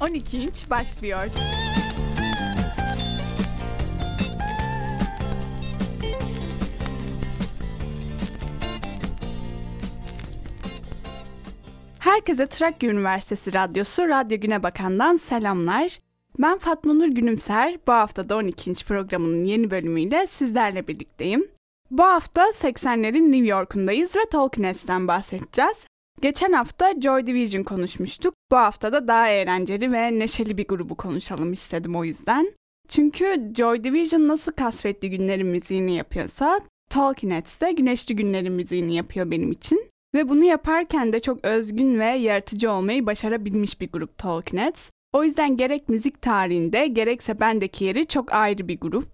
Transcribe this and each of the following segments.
12 inç başlıyor. Herkese Trakya Üniversitesi Radyosu Radyo Güne Bakan'dan selamlar. Ben Fatma Nur Günümser. Bu hafta da 12. programının yeni bölümüyle sizlerle birlikteyim. Bu hafta 80'lerin New York'undayız ve Tolkien'den bahsedeceğiz. Geçen hafta Joy Division konuşmuştuk. Bu hafta da daha eğlenceli ve neşeli bir grubu konuşalım istedim o yüzden. Çünkü Joy Division nasıl kasvetli günlerin müziğini yapıyorsa Tolkien de güneşli günlerin müziğini yapıyor benim için. Ve bunu yaparken de çok özgün ve yaratıcı olmayı başarabilmiş bir grup Tolkien O yüzden gerek müzik tarihinde gerekse bendeki yeri çok ayrı bir grup.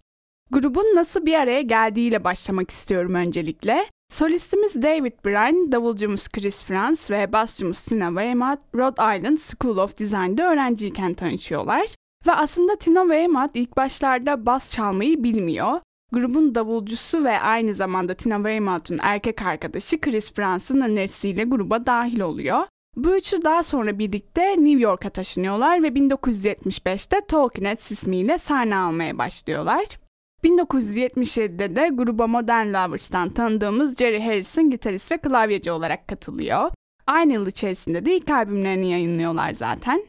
Grubun nasıl bir araya geldiğiyle başlamak istiyorum öncelikle. Solistimiz David Bryan, davulcumuz Chris Franz ve basçımız Tina Weymouth Rhode Island School of Design'da öğrenciyken tanışıyorlar. Ve aslında Tina Weymouth ilk başlarda bas çalmayı bilmiyor. Grubun davulcusu ve aynı zamanda Tina Weymouth'un erkek arkadaşı Chris Franz'ın önerisiyle gruba dahil oluyor. Bu üçü daha sonra birlikte New York'a taşınıyorlar ve 1975'te Tolkien ismiyle sahne almaya başlıyorlar. 1977'de de gruba Modern Lovers'tan tanıdığımız Jerry Harrison gitarist ve klavyeci olarak katılıyor. Aynı yıl içerisinde de ilk albümlerini yayınlıyorlar zaten.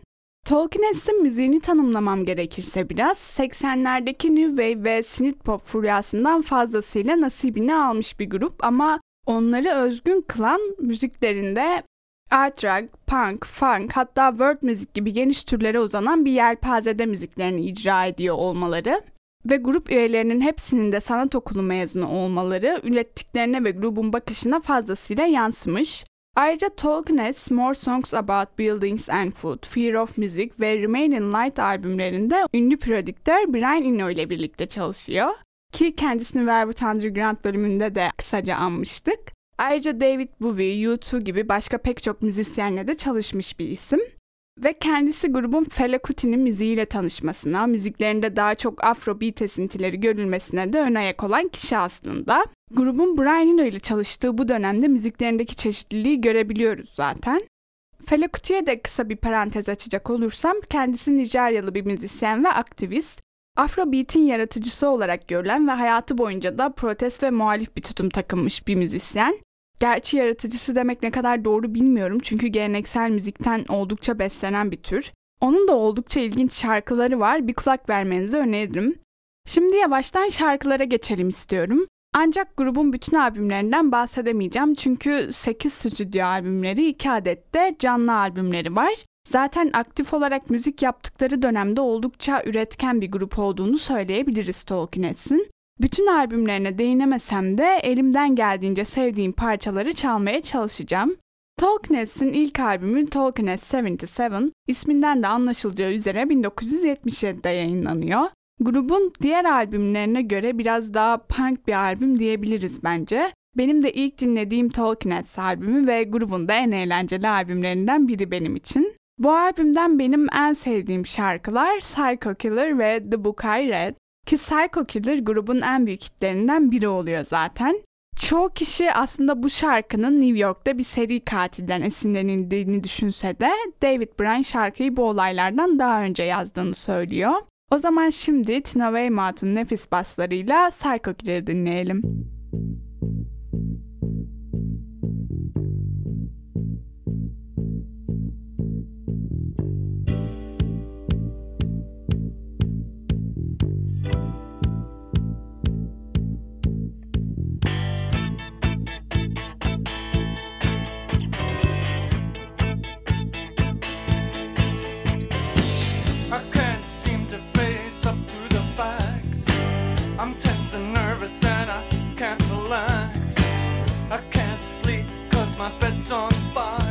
Tolkien müziğini tanımlamam gerekirse biraz 80'lerdeki New Wave ve Synthpop furyasından fazlasıyla nasibini almış bir grup ama onları özgün kılan müziklerinde art rock, punk, funk hatta world müzik gibi geniş türlere uzanan bir yelpazede müziklerini icra ediyor olmaları ve grup üyelerinin hepsinin de sanat okulu mezunu olmaları ürettiklerine ve grubun bakışına fazlasıyla yansımış. Ayrıca Tolkien More Songs About Buildings and Food, Fear of Music ve Remain in Light albümlerinde ünlü prodüktör Brian Eno ile birlikte çalışıyor. Ki kendisini Velvet Underground bölümünde de kısaca anmıştık. Ayrıca David Bowie, U2 gibi başka pek çok müzisyenle de çalışmış bir isim. Ve kendisi grubun Fela Kuti'nin müziğiyle tanışmasına, müziklerinde daha çok afrobeat esintileri görülmesine de ön ayak olan kişi aslında. Grubun Brian Eno ile çalıştığı bu dönemde müziklerindeki çeşitliliği görebiliyoruz zaten. Fela Kuti'ye de kısa bir parantez açacak olursam, kendisi Nijeryalı bir müzisyen ve aktivist. Afrobeat'in yaratıcısı olarak görülen ve hayatı boyunca da protest ve muhalif bir tutum takınmış bir müzisyen. Gerçi yaratıcısı demek ne kadar doğru bilmiyorum çünkü geleneksel müzikten oldukça beslenen bir tür. Onun da oldukça ilginç şarkıları var. Bir kulak vermenizi öneririm. Şimdi yavaştan şarkılara geçelim istiyorum. Ancak grubun bütün albümlerinden bahsedemeyeceğim çünkü 8 stüdyo albümleri 2 adet de canlı albümleri var. Zaten aktif olarak müzik yaptıkları dönemde oldukça üretken bir grup olduğunu söyleyebiliriz Tolkien'in. Bütün albümlerine değinemesem de elimden geldiğince sevdiğim parçaları çalmaya çalışacağım. Tolkien'in ilk albümü Tolkien 77 isminden de anlaşılacağı üzere 1977'de yayınlanıyor. Grubun diğer albümlerine göre biraz daha punk bir albüm diyebiliriz bence. Benim de ilk dinlediğim Tolkien albümü ve grubun da en eğlenceli albümlerinden biri benim için. Bu albümden benim en sevdiğim şarkılar Psycho Killer ve The Book I Read. Ki Psycho Killer grubun en büyük hitlerinden biri oluyor zaten. Çoğu kişi aslında bu şarkının New York'ta bir seri katilden esinlenildiğini düşünse de David Bryan şarkıyı bu olaylardan daha önce yazdığını söylüyor. O zaman şimdi Tina Weymouth'un nefis baslarıyla Psycho Killer'ı dinleyelim. relax. I can't sleep cause my bed's on fire.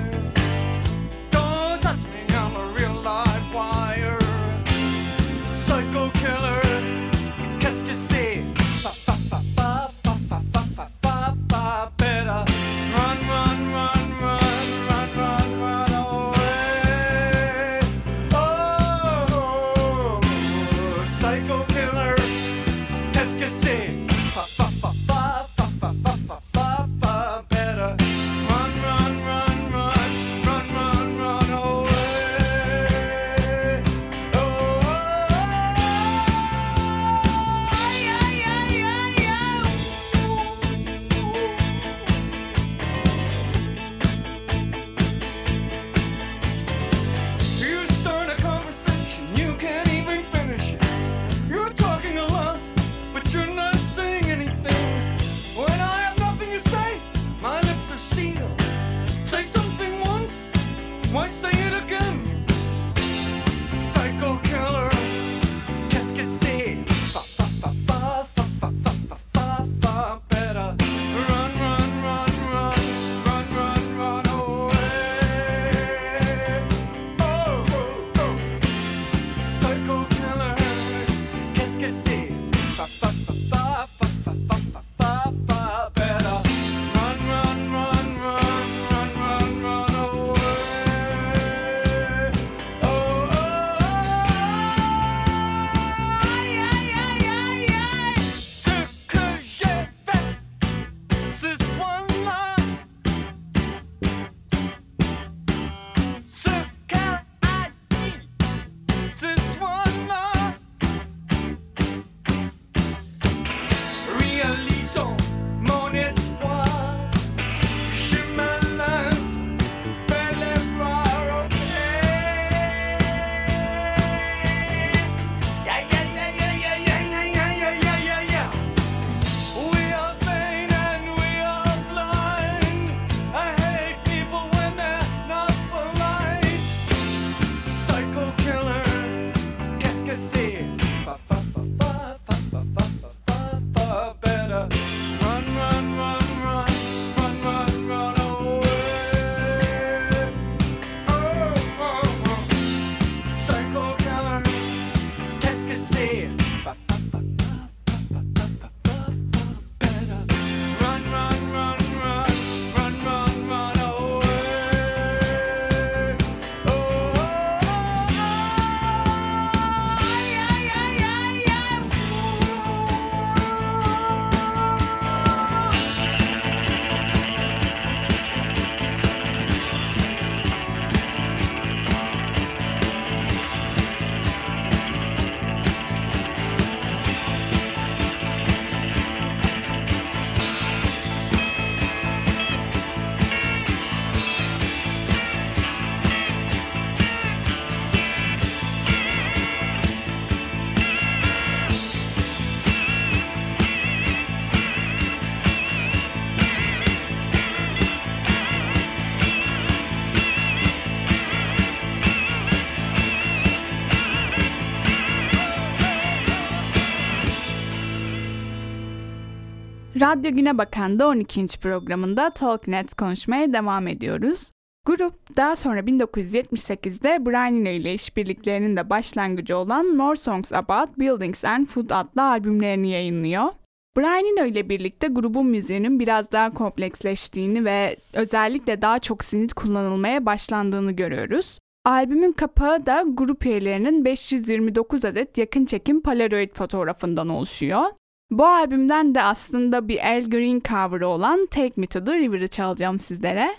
Radyo Güne Bakan'da 12. programında Talknet konuşmaya devam ediyoruz. Grup daha sonra 1978'de Brian ile işbirliklerinin de başlangıcı olan More Songs About Buildings and Food adlı albümlerini yayınlıyor. Brian ile birlikte grubun müziğinin biraz daha kompleksleştiğini ve özellikle daha çok sinit kullanılmaya başlandığını görüyoruz. Albümün kapağı da grup üyelerinin 529 adet yakın çekim Polaroid fotoğrafından oluşuyor. Bu albümden de aslında bir Al Green cover'ı olan Take Me to the River'ı çalacağım sizlere.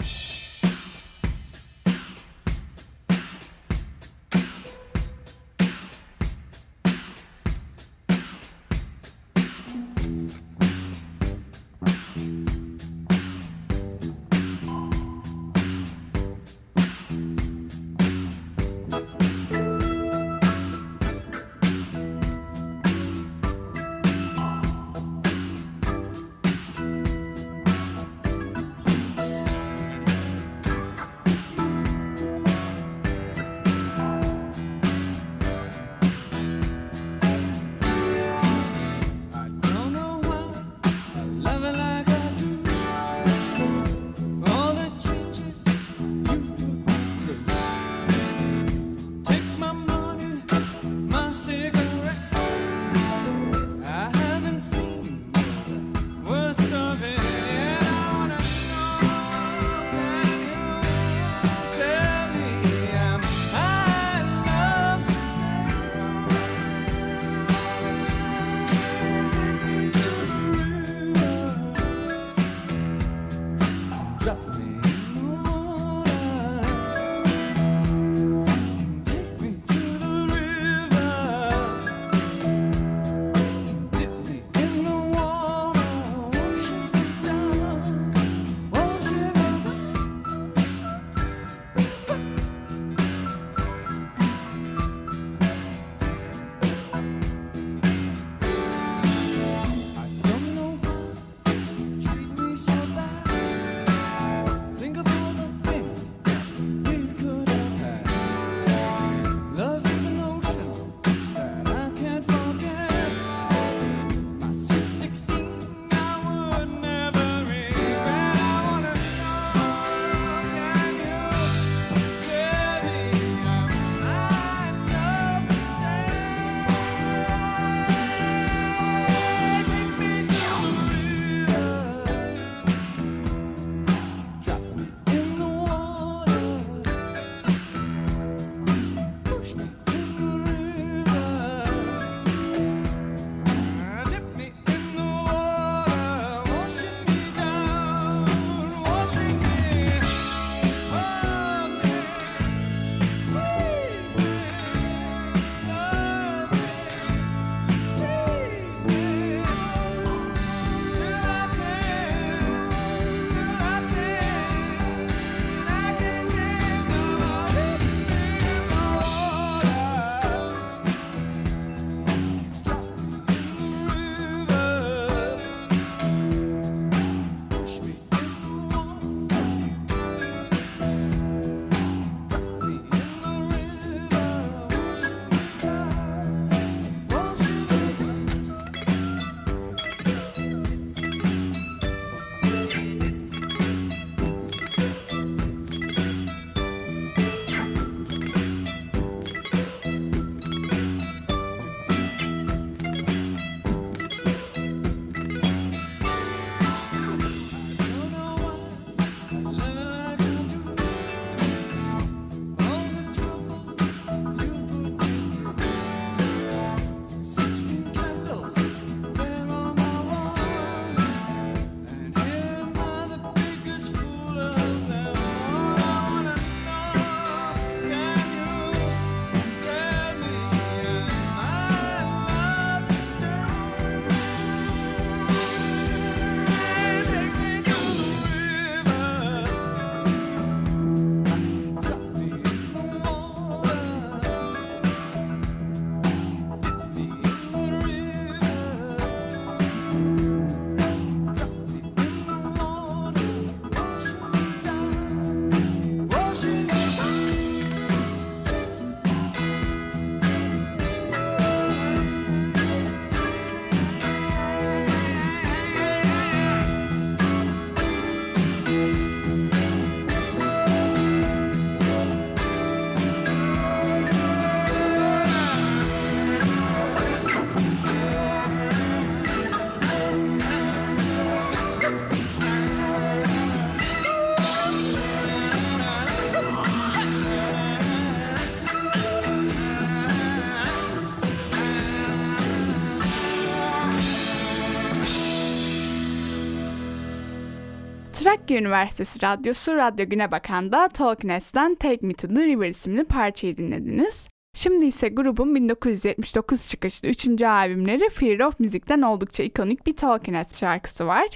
Trakya Üniversitesi Radyosu Radyo Güne Bakan'da Talkness'ten Take Me to the River isimli parçayı dinlediniz. Şimdi ise grubun 1979 çıkışlı 3. albümleri Fear of Music'ten oldukça ikonik bir Talkness şarkısı var.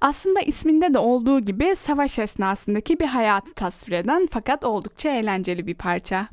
Aslında isminde de olduğu gibi savaş esnasındaki bir hayatı tasvir eden fakat oldukça eğlenceli bir parça.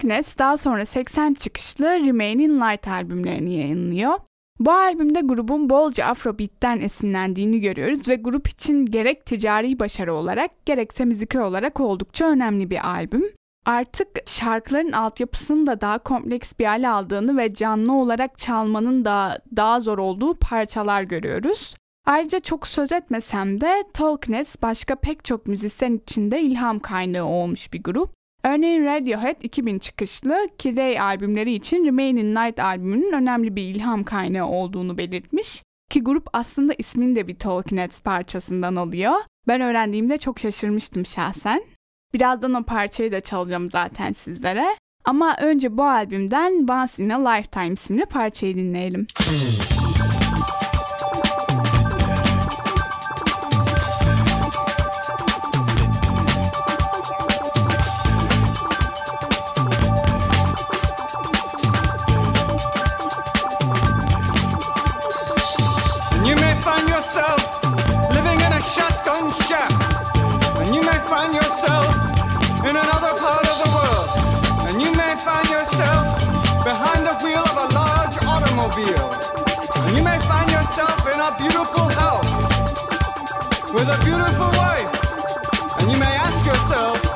Talkness daha sonra 80 çıkışlı Remaining Light albümlerini yayınlıyor. Bu albümde grubun bolca Afrobeat'ten esinlendiğini görüyoruz ve grup için gerek ticari başarı olarak gerekse müzikal olarak oldukça önemli bir albüm. Artık şarkıların altyapısının da daha kompleks bir hale aldığını ve canlı olarak çalmanın da daha zor olduğu parçalar görüyoruz. Ayrıca çok söz etmesem de Talkness başka pek çok müzisyen için de ilham kaynağı olmuş bir grup. Örneğin Radiohead 2000 çıkışlı Kid albümleri için Remaining Night albümünün önemli bir ilham kaynağı olduğunu belirtmiş. Ki grup aslında ismini de bir Talking Heads parçasından alıyor. Ben öğrendiğimde çok şaşırmıştım şahsen. Birazdan o parçayı da çalacağım zaten sizlere. Ama önce bu albümden Once in a Lifetime isimli parçayı dinleyelim. automobile. And you may find yourself in a beautiful house with a beautiful wife. And you may ask yourself,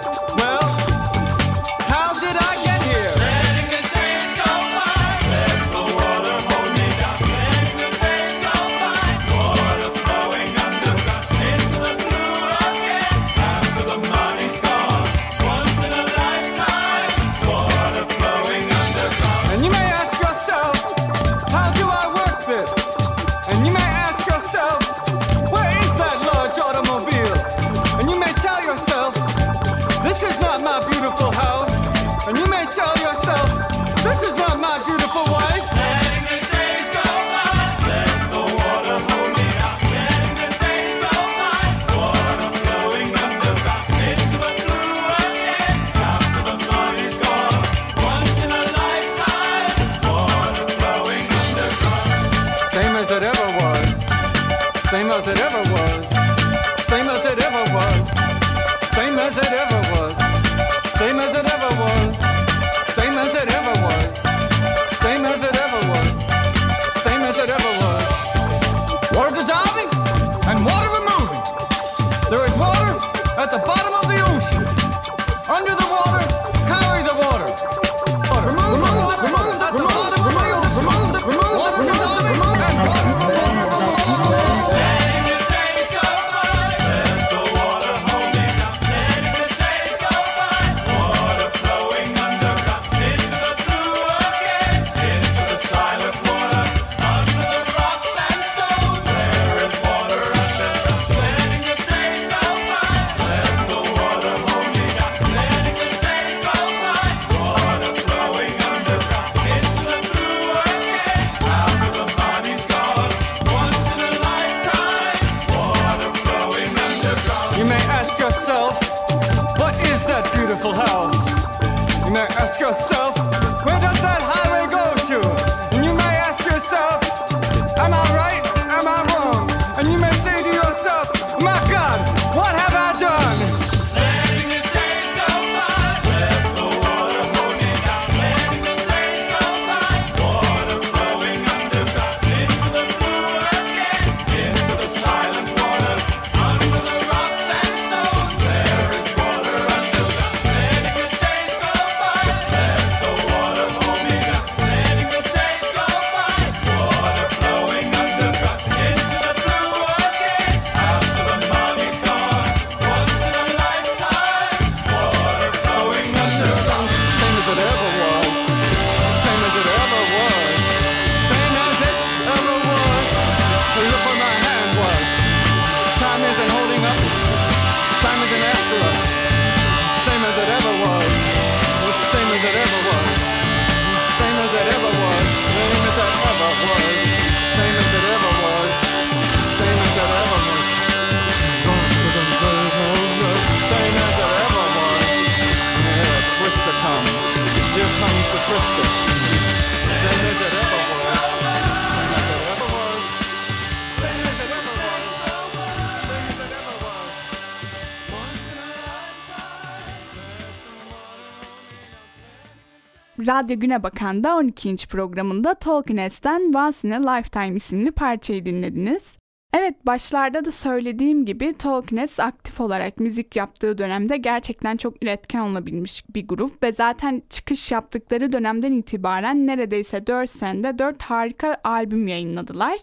Radyo Güne Bakan'da 12. programında Talking Heads'ten Once in a Lifetime isimli parçayı dinlediniz. Evet başlarda da söylediğim gibi Talking Heads aktif olarak müzik yaptığı dönemde gerçekten çok üretken olabilmiş bir grup ve zaten çıkış yaptıkları dönemden itibaren neredeyse 4 senede 4 harika albüm yayınladılar.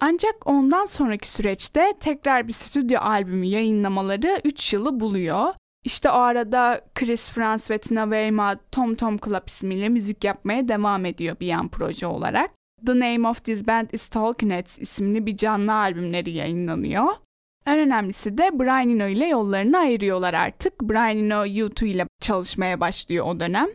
Ancak ondan sonraki süreçte tekrar bir stüdyo albümü yayınlamaları 3 yılı buluyor. İşte o arada Chris Frans ve Tina Weymouth Tom Tom Club ismiyle müzik yapmaya devam ediyor bir yan proje olarak. The Name of This Band is Talking Heads isimli bir canlı albümleri yayınlanıyor. En önemlisi de Brian Eno ile yollarını ayırıyorlar artık. Brian Eno U2 ile çalışmaya başlıyor o dönem.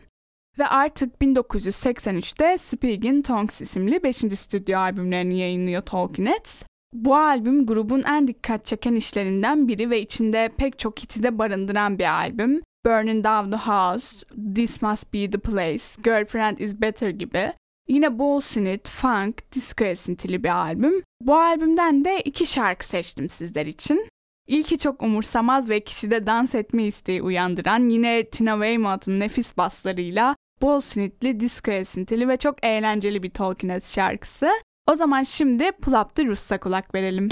Ve artık 1983'te Speaking Tongues isimli 5. stüdyo albümlerini yayınlıyor Talking Heads. Bu albüm grubun en dikkat çeken işlerinden biri ve içinde pek çok hiti de barındıran bir albüm. Burning Down the House, This Must Be the Place, Girlfriend is Better gibi. Yine bol sinit, funk, disco esintili bir albüm. Bu albümden de iki şarkı seçtim sizler için. İlki çok umursamaz ve kişide dans etme isteği uyandıran yine Tina Weymouth'un nefis baslarıyla Bol sinitli, disco esintili ve çok eğlenceli bir Talking şarkısı. O zaman şimdi Pull Up the Russ'a kulak verelim.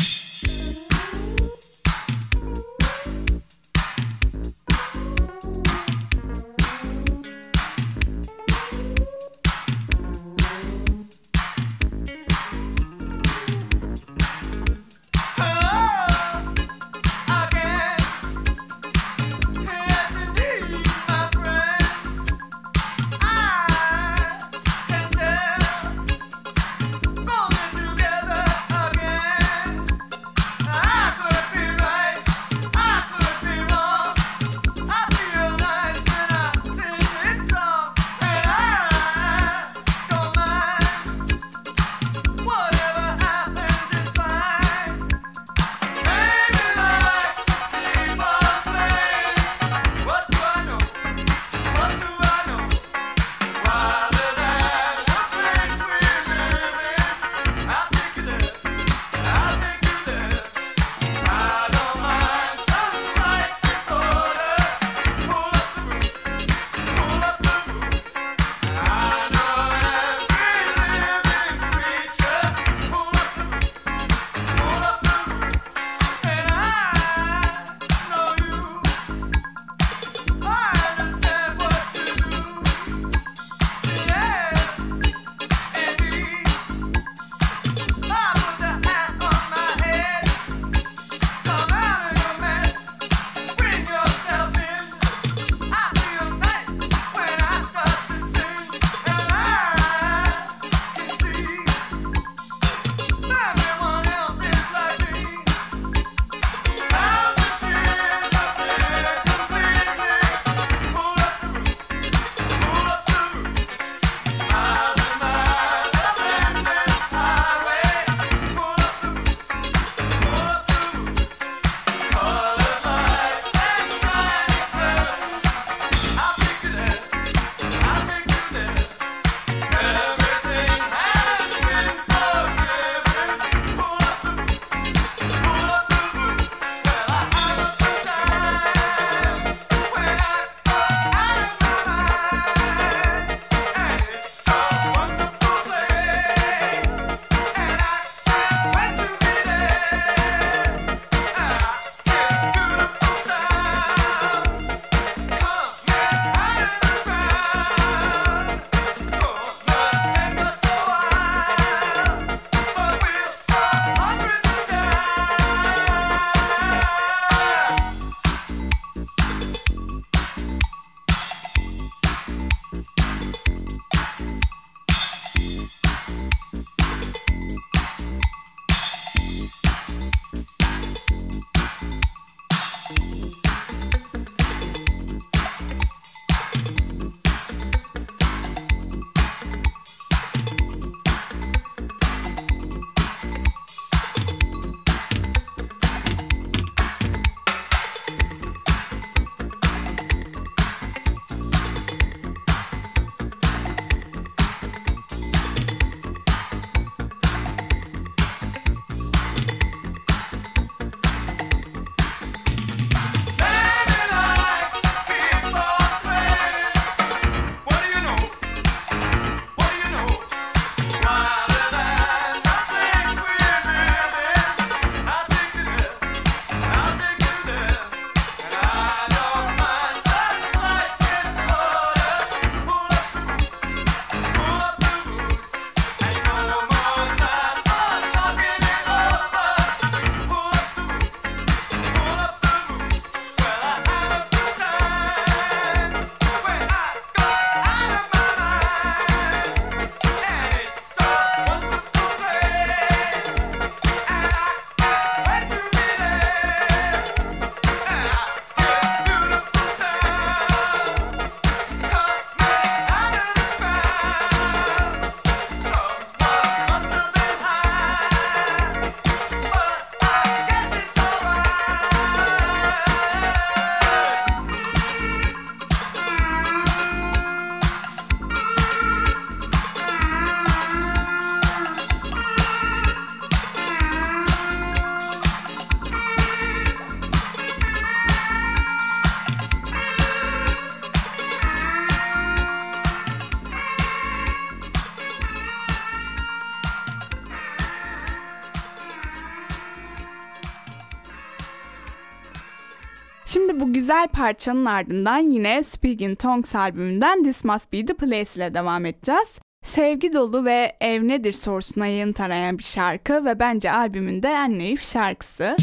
Güzel parçanın ardından yine Speaking Tongues albümünden This Must Be The Place ile devam edeceğiz. Sevgi dolu ve ev nedir sorusuna yanıt arayan bir şarkı ve bence albümün de en naif şarkısı.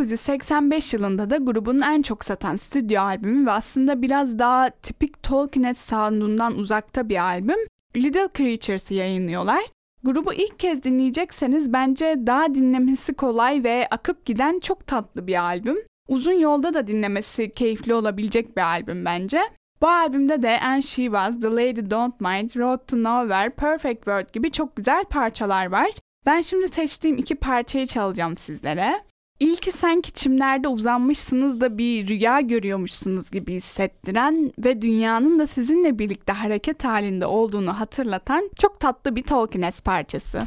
1985 yılında da grubun en çok satan stüdyo albümü ve aslında biraz daha tipik Tolkien soundundan uzakta bir albüm Little Creatures'ı yayınlıyorlar. Grubu ilk kez dinleyecekseniz bence daha dinlemesi kolay ve akıp giden çok tatlı bir albüm. Uzun yolda da dinlemesi keyifli olabilecek bir albüm bence. Bu albümde de And She Was, The Lady Don't Mind, Road to Nowhere, Perfect World gibi çok güzel parçalar var. Ben şimdi seçtiğim iki parçayı çalacağım sizlere. İlki sanki çimlerde uzanmışsınız da bir rüya görüyormuşsunuz gibi hissettiren ve dünyanın da sizinle birlikte hareket halinde olduğunu hatırlatan çok tatlı bir Tolkien parçası.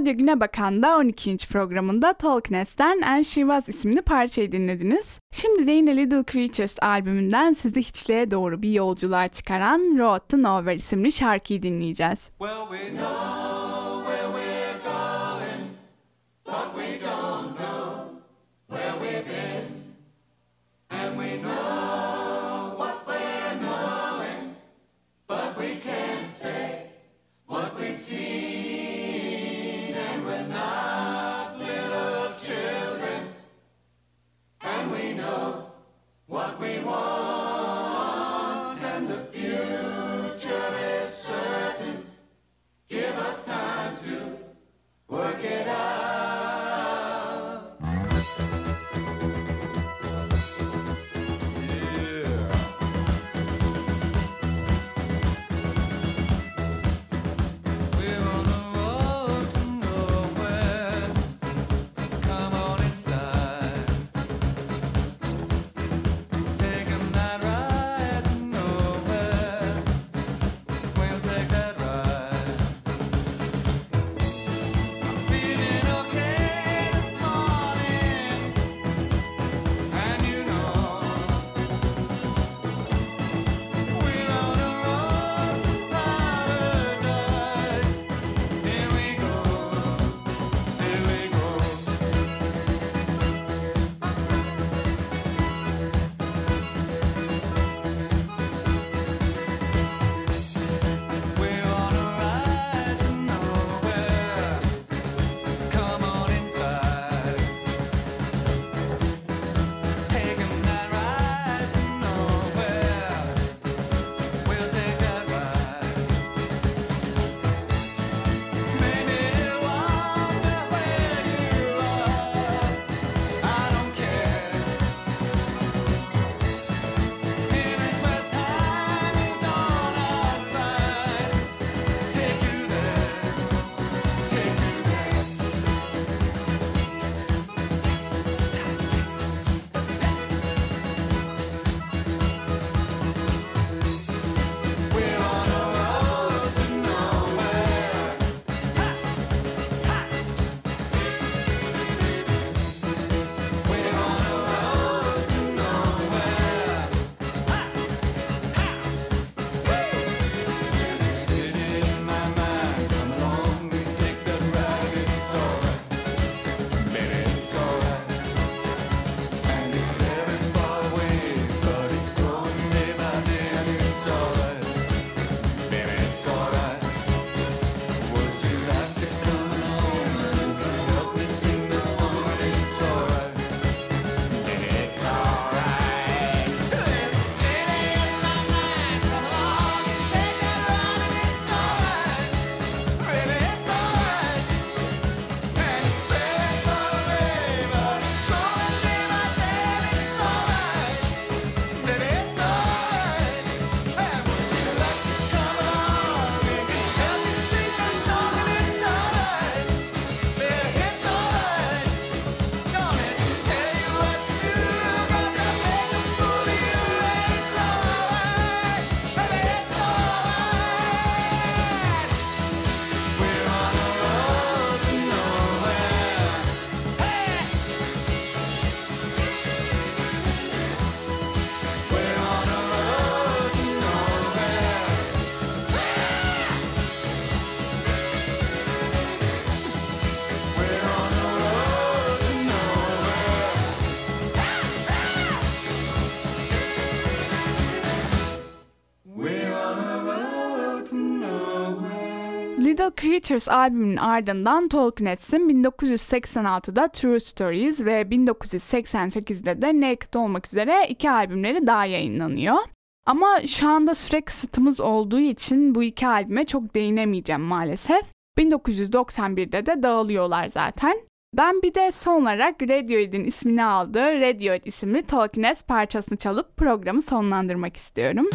Radyo Güne Bakan'da 12. programında Tolkien'den And She Was isimli parçayı dinlediniz. Şimdi de yine Little Creatures albümünden sizi hiçliğe doğru bir yolculuğa çıkaran Road to Nowhere isimli şarkıyı dinleyeceğiz. Well, we know Creatures albümünün ardından Tolkien'sin 1986'da True Stories ve 1988'de de Naked olmak üzere iki albümleri daha yayınlanıyor. Ama şu anda süre kısıtımız olduğu için bu iki albüme çok değinemeyeceğim maalesef. 1991'de de dağılıyorlar zaten. Ben bir de son olarak Radiohead'in ismini aldığı Radiohead isimli Talking parçasını çalıp programı sonlandırmak istiyorum.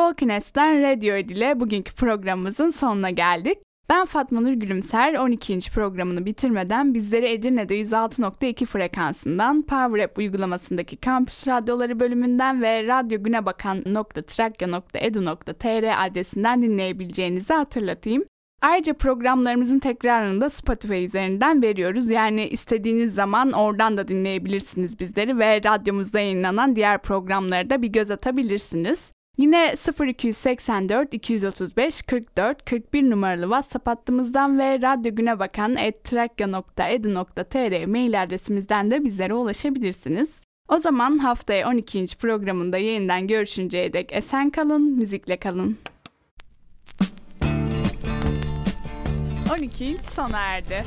Talkines'ten Radiohead ile bugünkü programımızın sonuna geldik. Ben Fatma Nur Gülümser 12. programını bitirmeden bizleri Edirne'de 106.2 frekansından Power App uygulamasındaki kampüs radyoları bölümünden ve radyogünebakan.trakya.edu.tr adresinden dinleyebileceğinizi hatırlatayım. Ayrıca programlarımızın tekrarını da Spotify üzerinden veriyoruz. Yani istediğiniz zaman oradan da dinleyebilirsiniz bizleri ve radyomuzda yayınlanan diğer programları da bir göz atabilirsiniz. Yine 0284 235 44 41 numaralı WhatsApp hattımızdan ve Radyo Güne Bakan etrakya.edu.tr mail adresimizden de bizlere ulaşabilirsiniz. O zaman haftaya 12. programında yeniden görüşünceye dek esen kalın, müzikle kalın. 12. sona erdi.